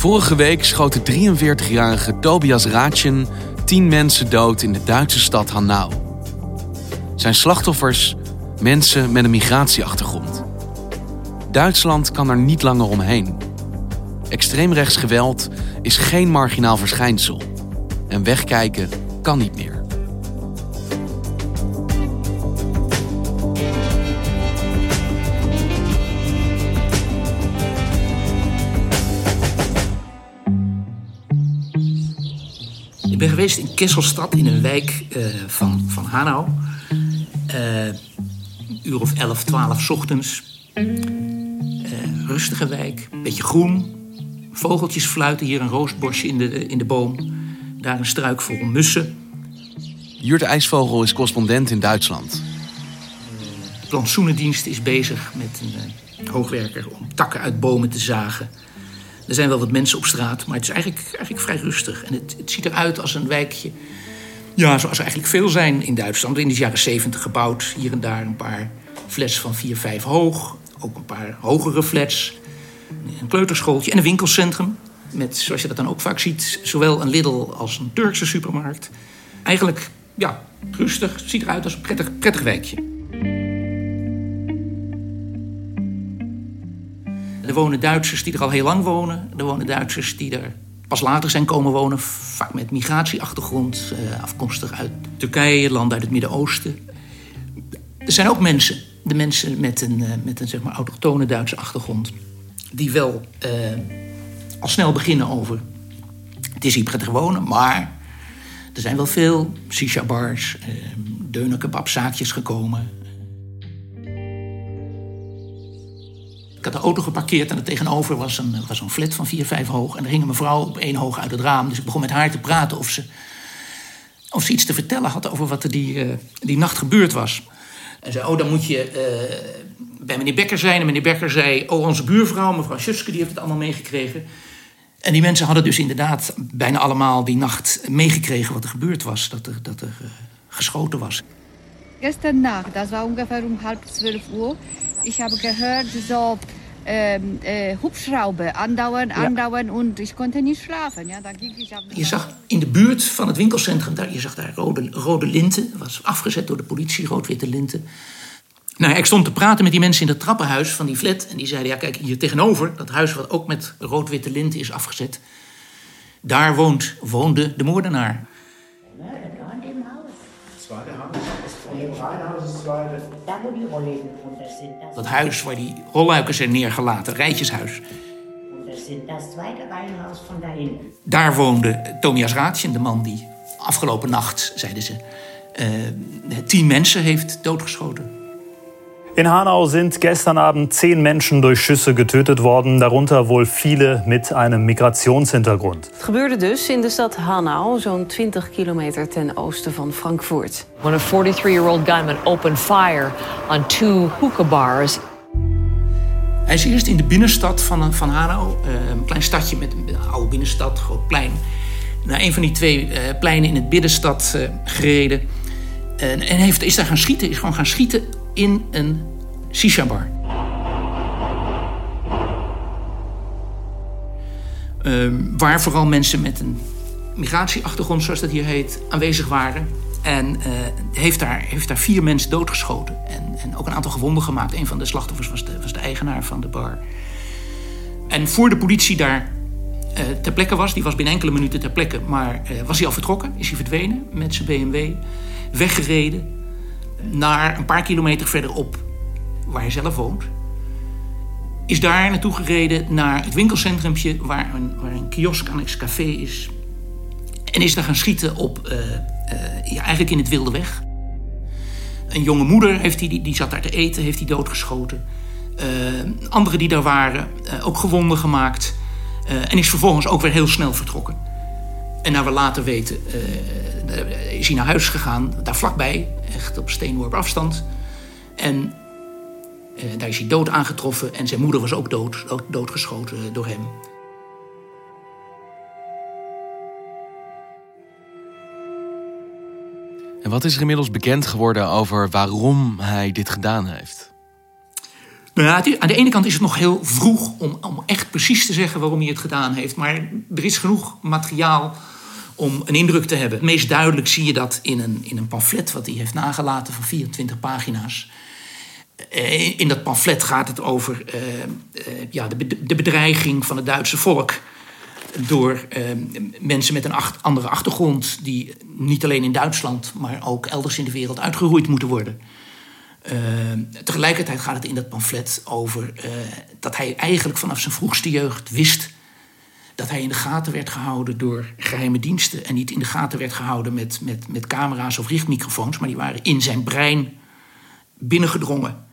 Vorige week schoot de 43-jarige Tobias Raatjen 10 mensen dood in de Duitse stad Hanau. Zijn slachtoffers mensen met een migratieachtergrond. Duitsland kan er niet langer omheen. Extreemrechts geweld is geen marginaal verschijnsel. En wegkijken kan niet meer. Ik ben geweest in Kesselstad, in een wijk uh, van, van Hanau. Uh, uur of 11, 12 ochtends. Uh, rustige wijk, beetje groen. Vogeltjes fluiten, hier een roostbosje in de, in de boom. Daar een struik vol mussen. Jurt IJsvogel is correspondent in Duitsland. De plantsoenendienst is bezig met een hoogwerker om takken uit bomen te zagen. Er zijn wel wat mensen op straat, maar het is eigenlijk, eigenlijk vrij rustig. En het, het ziet eruit als een wijkje. Ja, zoals er eigenlijk veel zijn in Duitsland. In de jaren 70 gebouwd. Hier en daar een paar flats van 4, 5 hoog. Ook een paar hogere flats. Een kleuterschooltje en een winkelcentrum. Met, zoals je dat dan ook vaak ziet, zowel een Lidl als een Turkse supermarkt. Eigenlijk, ja, rustig. Het ziet eruit als een prettig, prettig wijkje. Er wonen Duitsers die er al heel lang wonen. Er wonen Duitsers die er pas later zijn komen wonen. Vaak met migratieachtergrond, afkomstig uit Turkije, landen uit het Midden-Oosten. Er zijn ook mensen, de mensen met een, met een zeg maar, autochtone Duitse achtergrond... die wel uh, al snel beginnen over... het is hier prettig wonen, maar er zijn wel veel shisha-bars... Deunerkebabzaakjes gekomen... Ik had de auto geparkeerd en er tegenover was een, was een flat van 4, 5 hoog. En er hing een mevrouw op één hoog uit het raam. Dus ik begon met haar te praten of ze, of iets te vertellen had over wat er die, uh, die nacht gebeurd was. En zei, oh, dan moet je uh, bij meneer Becker zijn. En meneer Becker zei, oh, onze buurvrouw, mevrouw Schutske, die heeft het allemaal meegekregen. En die mensen hadden dus inderdaad bijna allemaal die nacht meegekregen wat er gebeurd was. Dat er, dat er uh, geschoten was. Gestern Nacht, das war ungefähr um halb zwölf Uhr. Ich habe gehört, so ähm, äh, Hubschrauber andauern, andauern ja. und ich konnte nicht schlafen. Ja, da ging ich je zag in de buurt van het winkelcentrum, daar, je zag daar rode, rode linten. was afgezet door de politie, rood-witte linten. Nou, ik stond te praten met die mensen in het trappenhuis van die flat. En die zeiden, ja kijk, hier tegenover, dat huis wat ook met rood-witte linten is afgezet. Daar woont, woonde de moordenaar. Dat huis waar die rolluiken zijn neergelaten, rijtjeshuis. Daar woonde Tomias Raatjen, de man die afgelopen nacht, zeiden ze, uh, tien mensen heeft doodgeschoten. In Hanau sind gestern Abend zehn Menschen durch Schüsse getötet worden, darunter wohl viele mit einem Migrationshintergrund. Het gebeurde dus in de stad Hanau, zo'n 20 kilometer ten oosten van Frankfurt. When a 43-year-old gunman opened fire on two hookah bars. Hij is eerst in de binnenstad van, van Hanau, een klein stadje met een oude binnenstad, groot plein, naar een van die twee uh, pleinen in het binnenstad uh, gereden. En, en heeft, is daar gaan schieten, is gewoon gaan schieten in een shisha-bar. Um, waar vooral mensen met een migratieachtergrond, zoals dat hier heet, aanwezig waren. En uh, heeft, daar, heeft daar vier mensen doodgeschoten. En, en ook een aantal gewonden gemaakt. Een van de slachtoffers was de, was de eigenaar van de bar. En voor de politie daar uh, ter plekke was, die was binnen enkele minuten ter plekke, maar uh, was hij al vertrokken, is hij verdwenen met zijn BMW, weggereden naar een paar kilometer verderop, waar hij zelf woont. Is daar naartoe gereden naar het winkelcentrumpje waar een, waar een kiosk annex café is. En is daar gaan schieten op, uh, ja, eigenlijk in het wilde weg. Een jonge moeder heeft die, die zat daar te eten, heeft hij doodgeschoten. Uh, anderen die daar waren, ook gewonden gemaakt. En is vervolgens ook weer heel snel vertrokken. En naar we later weten, is hij naar huis gegaan, daar vlakbij, echt op steenworp afstand. En daar is hij dood aangetroffen en zijn moeder was ook dood, dood doodgeschoten door hem. En wat is er inmiddels bekend geworden over waarom hij dit gedaan heeft? Nou ja, aan de ene kant is het nog heel vroeg om, om echt precies te zeggen waarom hij het gedaan heeft. Maar er is genoeg materiaal om een indruk te hebben. Het meest duidelijk zie je dat in een, in een pamflet wat hij heeft nagelaten van 24 pagina's. Eh, in dat pamflet gaat het over uh, uh, ja, de, de bedreiging van het Duitse volk door mensen met een andere achtergrond, die niet alleen in Duitsland, maar ook elders in de wereld uitgeroeid moeten worden. Tegelijkertijd gaat het in dat pamflet over dat hij eigenlijk vanaf zijn vroegste jeugd wist dat hij in de gaten werd gehouden door geheime diensten. En niet in de gaten werd gehouden met, met, met camera's of richtmicrofoons, maar die waren in zijn brein binnengedrongen.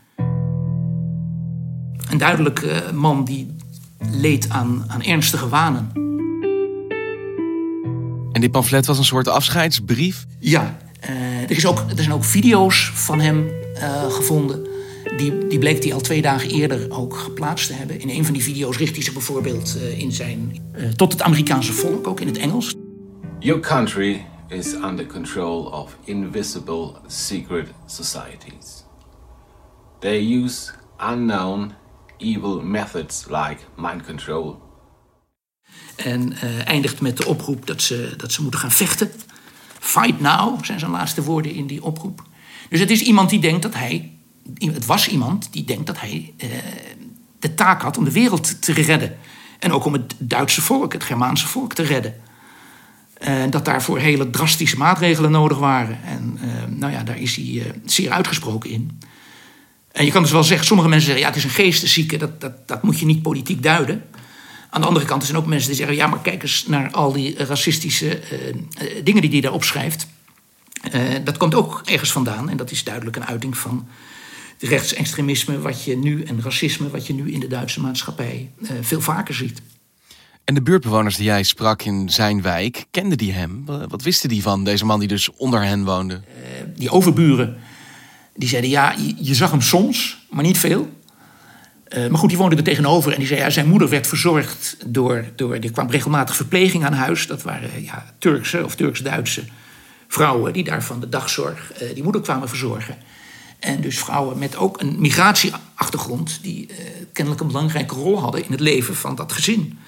Een duidelijke man die leed aan, aan ernstige wanen. En dit pamflet was een soort afscheidsbrief? Ja, uh, er, is ook, er zijn ook video's van hem uh, gevonden. Die, die bleek hij al twee dagen eerder ook geplaatst te hebben. In een van die video's richt hij zich bijvoorbeeld uh, in zijn, tot het Amerikaanse volk, ook in het Engels. Your country is under control of invisible secret societies. They use unknown evil methods like mind control en uh, eindigt met de oproep dat ze, dat ze moeten gaan vechten. Fight now zijn zijn laatste woorden in die oproep. Dus het is iemand die denkt dat hij. Het was iemand die denkt dat hij uh, de taak had om de wereld te redden. En ook om het Duitse volk, het Germaanse volk te redden. En uh, dat daarvoor hele drastische maatregelen nodig waren. En nou ja, daar is hij zeer uitgesproken in. En je kan dus wel zeggen, sommige mensen zeggen: ja, het is een geesteszieke, dat, dat, dat moet je niet politiek duiden. Aan de andere kant zijn ook mensen die zeggen: ja, maar kijk eens naar al die racistische dingen die hij daar opschrijft. Dat komt ook ergens vandaan en dat is duidelijk een uiting van rechtsextremisme wat je nu en racisme wat je nu in de Duitse maatschappij veel vaker ziet. En de buurtbewoners die jij sprak in zijn wijk, kenden die hem? Wat wisten die van deze man die dus onder hen woonde? die overburen, die zeiden ja, je, je zag hem soms, maar niet veel. Uh, maar goed, die woonde er tegenover en die zei... Ja, zijn moeder werd verzorgd door... door er kwam regelmatig verpleging aan huis. Dat waren ja, Turkse of Turks-Duitse vrouwen... die daar van de dagzorg uh, die moeder kwamen verzorgen. En dus vrouwen met ook een migratieachtergrond... die uh, kennelijk een belangrijke rol hadden in het leven van dat gezin.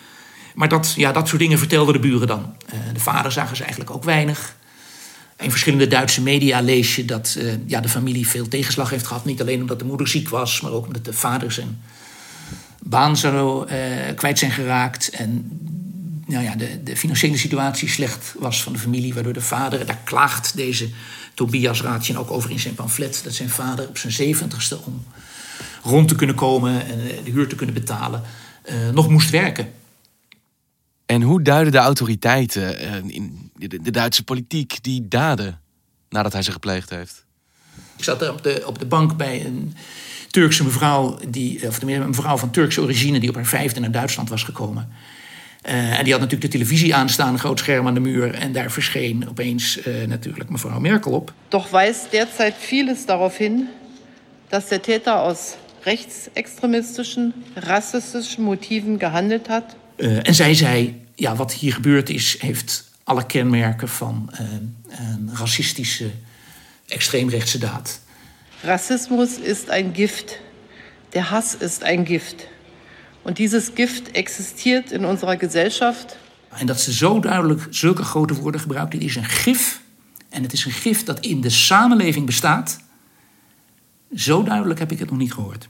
Maar dat, ja, dat soort dingen vertelden de buren dan. de vader zagen ze eigenlijk ook weinig... In verschillende Duitse media lees je dat uh, ja, de familie veel tegenslag heeft gehad. Niet alleen omdat de moeder ziek was, maar ook omdat de vader zijn baan zo kwijt zijn geraakt. En nou ja, de, de, financiële situatie slecht was van de familie, waardoor de vader, daar klaagt deze Tobias Raadje ook over in zijn pamflet, dat zijn vader op zijn zeventigste om rond te kunnen komen en eh, de huur te kunnen betalen, uh, nog moest werken. En hoe duiden de autoriteiten in de Duitse politiek die daden nadat hij ze gepleegd heeft? Ik zat op de, op de bank bij een Turkse mevrouw, die, of een mevrouw van Turkse origine, die op haar vijfde naar Duitsland was gekomen. Uh, en die had natuurlijk de televisie aanstaan, een groot scherm aan de muur. En daar verscheen opeens uh, natuurlijk mevrouw Merkel op. Doch wijst derzeit vieles darauf hin, dass der Täter aus rechtsextremistischen, rassistischen Motiven gehandelt hat. Uh, en zij zei, ja, wat hier gebeurd is, heeft alle kenmerken van een racistische, extreemrechtse daad. Rassismus ist ein Gift. Der Hass ist ein Gift. Und dieses Gift existiert in unserer Gesellschaft. En dat ze zo duidelijk zulke grote woorden gebruikt. Dit is een gif. En het is een gif dat in de samenleving bestaat. Zo duidelijk heb ik het nog niet gehoord.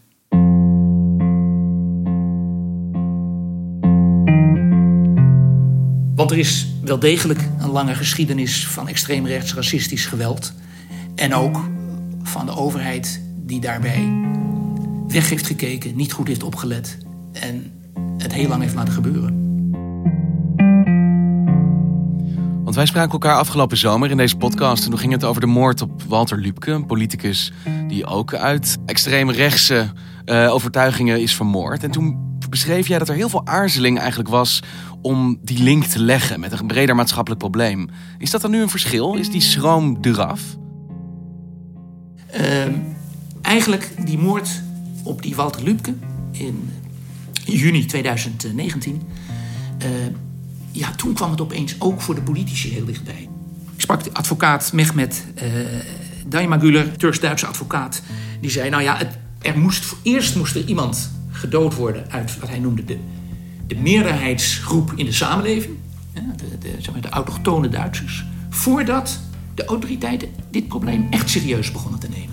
Want er is wel degelijk een lange geschiedenis van extreemrechts racistisch geweld. En ook van de overheid die daarbij weg heeft gekeken, niet goed heeft opgelet en het heel lang heeft laten gebeuren. Want wij spraken elkaar afgelopen zomer in deze podcast. En toen ging het over de moord op Walter Lübke, een politicus die ook uit extreme rechtse uh, overtuigingen is vermoord. En toen beschreef jij dat er heel veel aarzeling eigenlijk was om die link te leggen met een breder maatschappelijk probleem. Is dat dan nu een verschil? Is die schroom eraf? Uh, eigenlijk die moord op die Walter Lübke in juni 2019. Uh, ja, toen kwam het opeens ook voor de politici heel dichtbij. Ik sprak de advocaat Mehmet uh, Turks-Duitse advocaat. Die zei, nou ja, het, er moest, eerst moest er iemand gedood worden uit wat hij noemde de, de meerderheidsgroep in de samenleving. De, de, zeg maar, de autochtone Duitsers. Voordat de autoriteiten dit probleem echt serieus begonnen te nemen.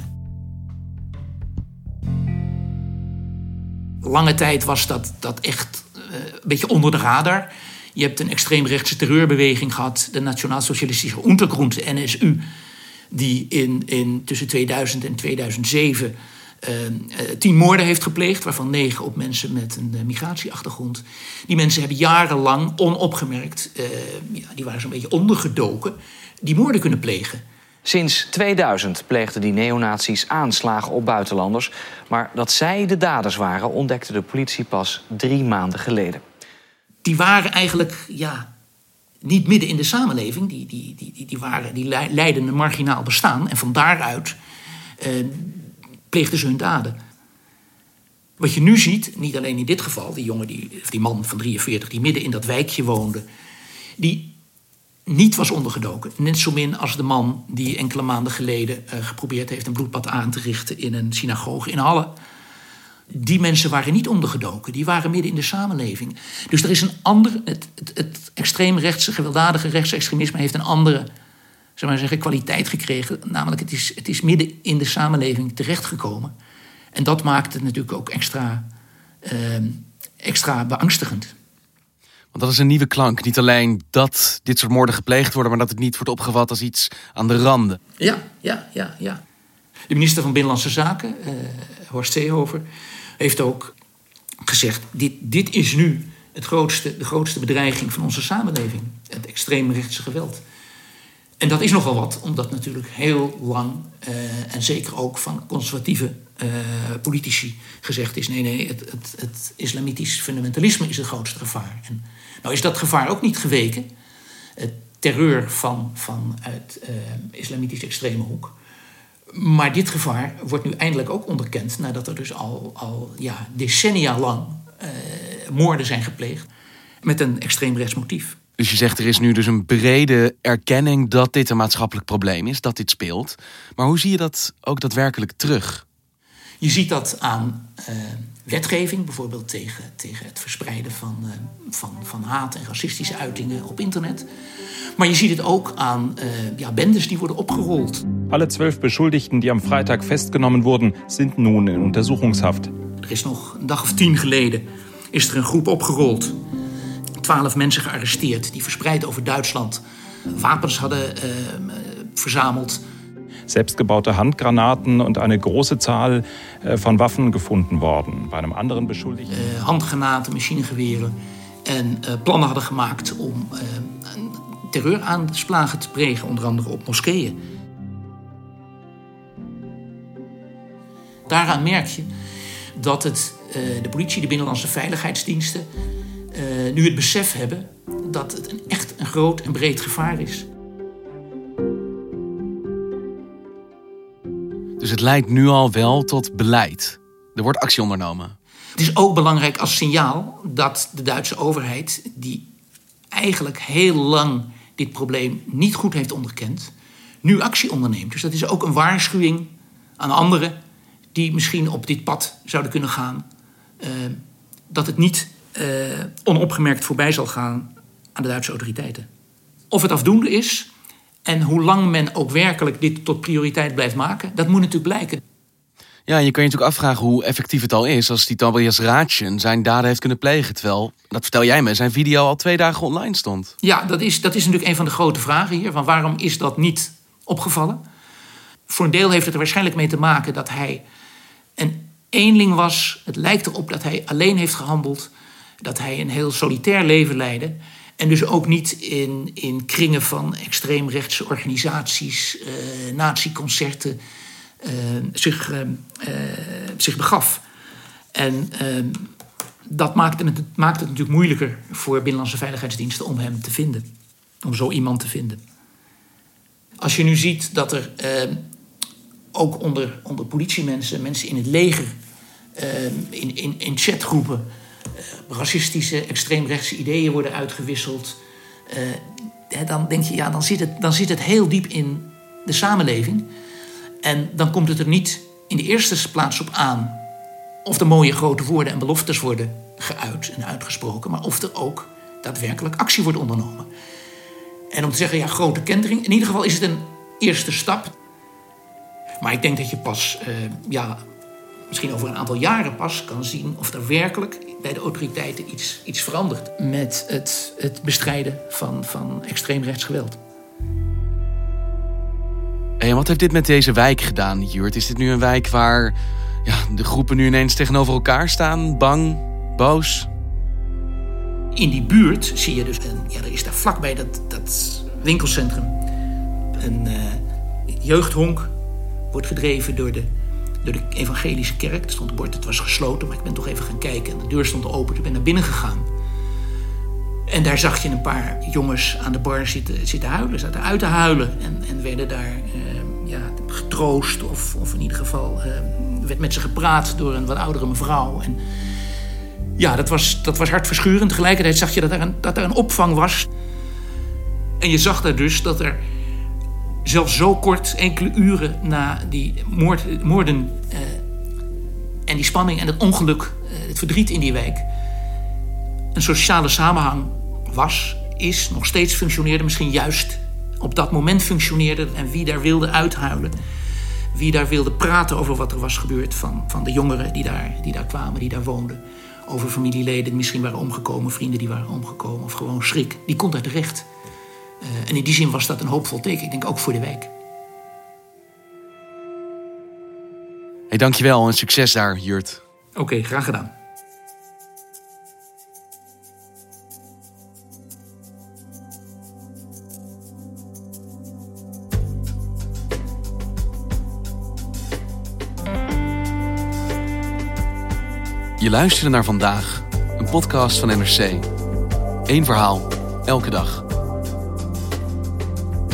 Lange tijd was dat, dat echt uh, een beetje onder de radar. Je hebt een extreemrechtse terreurbeweging gehad, de Nationaal-Socialistische Untergrund, NSU, die in, in tussen 2000 en 2007 uh, uh, tien moorden heeft gepleegd, waarvan negen op mensen met een migratieachtergrond. Die mensen hebben jarenlang onopgemerkt, ja, die waren zo'n beetje ondergedoken, die moorden kunnen plegen. Sinds 2000 pleegden die neonazies aanslagen op buitenlanders. Maar dat zij de daders waren, ontdekte de politie pas drie maanden geleden. Die waren eigenlijk ja, niet midden in de samenleving. Die, die, die, die, waren, die leidden een marginaal bestaan. En van daaruit uh, pleegden ze hun daden. Wat je nu ziet, niet alleen in dit geval, die jongen, die, die man van 43 die midden in dat wijkje woonde, die niet was ondergedoken. Net zo min als de man die enkele maanden geleden uh, geprobeerd heeft een bloedbad aan te richten in een synagoge in Halle. Die mensen waren niet ondergedoken, die waren midden in de samenleving. Dus er is een andere, het, het, het extreemrechtse, gewelddadige rechtsextremisme heeft een andere zeg maar zeggen, kwaliteit gekregen. Namelijk, het is, het is midden in de samenleving terechtgekomen. En dat maakt het natuurlijk ook extra, uh, extra beangstigend. Want dat is een nieuwe klank. Niet alleen dat dit soort moorden gepleegd worden, maar dat het niet wordt opgevat als iets aan de randen. Ja, ja, ja, ja. De minister van Binnenlandse Zaken, uh, Horst Seehofer, heeft ook gezegd: dit, dit is nu het grootste, de grootste bedreiging van onze samenleving: het extreemrechtse geweld. En dat is nogal wat, omdat natuurlijk heel lang, uh, en zeker ook van conservatieve uh, politici, gezegd is: nee, nee, het, het, het, islamitisch fundamentalisme is het grootste gevaar. En nou is dat gevaar ook niet geweken. Het terreur van, vanuit uh, islamitisch extreme hoek. Maar dit gevaar wordt nu eindelijk ook onderkend, nadat er dus al, al ja, decennia lang moorden zijn gepleegd met een extreem rechtsmotief. Dus je zegt er is nu dus een brede erkenning dat dit een maatschappelijk probleem is, dat dit speelt. Maar hoe zie je dat ook daadwerkelijk terug? Je ziet dat aan uh, wetgeving, bijvoorbeeld tegen, tegen het verspreiden van, uh, van, van haat en racistische uitingen op internet. Maar je ziet het ook aan uh, ja, bendes die worden opgerold. Alle zwölf Beschuldigten die am Freitag festgenommen wurden, sind nun in Untersuchungshaft. Er is nog een dag of tien geleden is er een groep opgerold twaalf mensen gearresteerd die verspreid over Duitsland wapens hadden uh, verzameld. Selbstgebaute Handgranaten und eine große Zahl äh, von Waffen gefunden worden. Bei einem anderen Beschuldigten. Uh, handgranaten, machinegeweren. En uh, plannen hadden gemaakt om terreuraanslagen te plegen, onder andere op moskeeën. Daaraan merk je dat het, de politie, de binnenlandse veiligheidsdiensten nu het besef hebben dat het een, echt een groot en breed gevaar is. Dus het leidt nu al wel tot beleid. Er wordt actie ondernomen. Het is ook belangrijk als signaal dat de Duitse overheid, die eigenlijk heel lang dit probleem niet goed heeft onderkend, nu actie onderneemt. Dus dat is ook een waarschuwing aan anderen die misschien op dit pad zouden kunnen gaan. Uh, dat het niet uh, onopgemerkt voorbij zal gaan aan de Duitse autoriteiten. Of het afdoende is en hoe lang men ook werkelijk dit tot prioriteit blijft maken, dat moet natuurlijk blijken. Ja, je kan je natuurlijk afvragen hoe effectief het al is als die Tobias Raatjen zijn daden heeft kunnen plegen. Terwijl, dat vertel jij me, zijn video al twee dagen online stond. Ja, dat is, dat is natuurlijk een van de grote vragen hier. Van waarom is dat niet opgevallen? Voor een deel heeft het er waarschijnlijk mee te maken dat hij een eenling was. Het lijkt erop dat hij alleen heeft gehandeld dat hij een heel solitair leven leidde. En dus ook niet in, in kringen van extreemrechtse organisaties, uh, natieconcerten, uh, zich, uh, zich begaf. En dat maakt het, maakt het natuurlijk moeilijker voor binnenlandse veiligheidsdiensten om hem te vinden. Om zo iemand te vinden. Als je nu ziet dat er ook onder, onder politiemensen, mensen in het leger, in, in, in chatgroepen, racistische, extreemrechtse ideeën worden uitgewisseld. Uh, dan denk je, ja, dan zit, het, dan zit het heel diep in de samenleving. En dan komt het er niet in de eerste plaats op aan of er mooie grote woorden en beloftes worden geuit en uitgesproken, maar of er ook daadwerkelijk actie wordt ondernomen. En om te zeggen, ja, grote kentering, in ieder geval is het een eerste stap. Maar ik denk dat je pas, uh, ja, misschien over een aantal jaren pas kan zien of er werkelijk bij de autoriteiten iets, iets verandert met het, het bestrijden van, van extreemrechts geweld. En wat heeft dit met deze wijk gedaan, Jurt? Is dit nu een wijk waar ja, de groepen nu ineens tegenover elkaar staan? Bang, boos? In die buurt zie je dus, een, ja, er is daar vlakbij dat, dat winkelcentrum een uh, jeugdhonk wordt gedreven door de, door de evangelische kerk. Er stond een bord, het was gesloten, maar ik ben toch even gaan kijken. En de deur stond open, ik ben naar binnen gegaan. En daar zag je een paar jongens aan de bar zitten, zitten huilen, zaten uit te huilen. En, en werden daar uh, ja, getroost, of, of in ieder geval uh, werd met ze gepraat door een wat oudere mevrouw. En ja, dat was, dat was hartverscheurend. Tegelijkertijd zag je dat er, een, dat er een opvang was. En je zag daar dus dat er zelfs zo kort, enkele uren na die moord, moorden uh, en die spanning en het ongeluk, uh, het verdriet in die wijk, een sociale samenhang was, is, nog steeds functioneerde, misschien juist op dat moment functioneerde en wie daar wilde uithuilen. Wie daar wilde praten over wat er was gebeurd van, van de jongeren die daar, die daar kwamen, die daar woonden. Over familieleden die misschien waren omgekomen, vrienden die waren omgekomen of gewoon schrik. Die kon daar terecht. Uh, en in die zin was dat een hoopvol teken, ik denk ook voor de wijk. Hey, dankjewel en succes daar, Jurt. Oké, okay, graag gedaan. Je luisterde naar vandaag, een podcast van NRC. Eén verhaal, elke dag.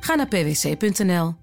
Ga naar pwc.nl.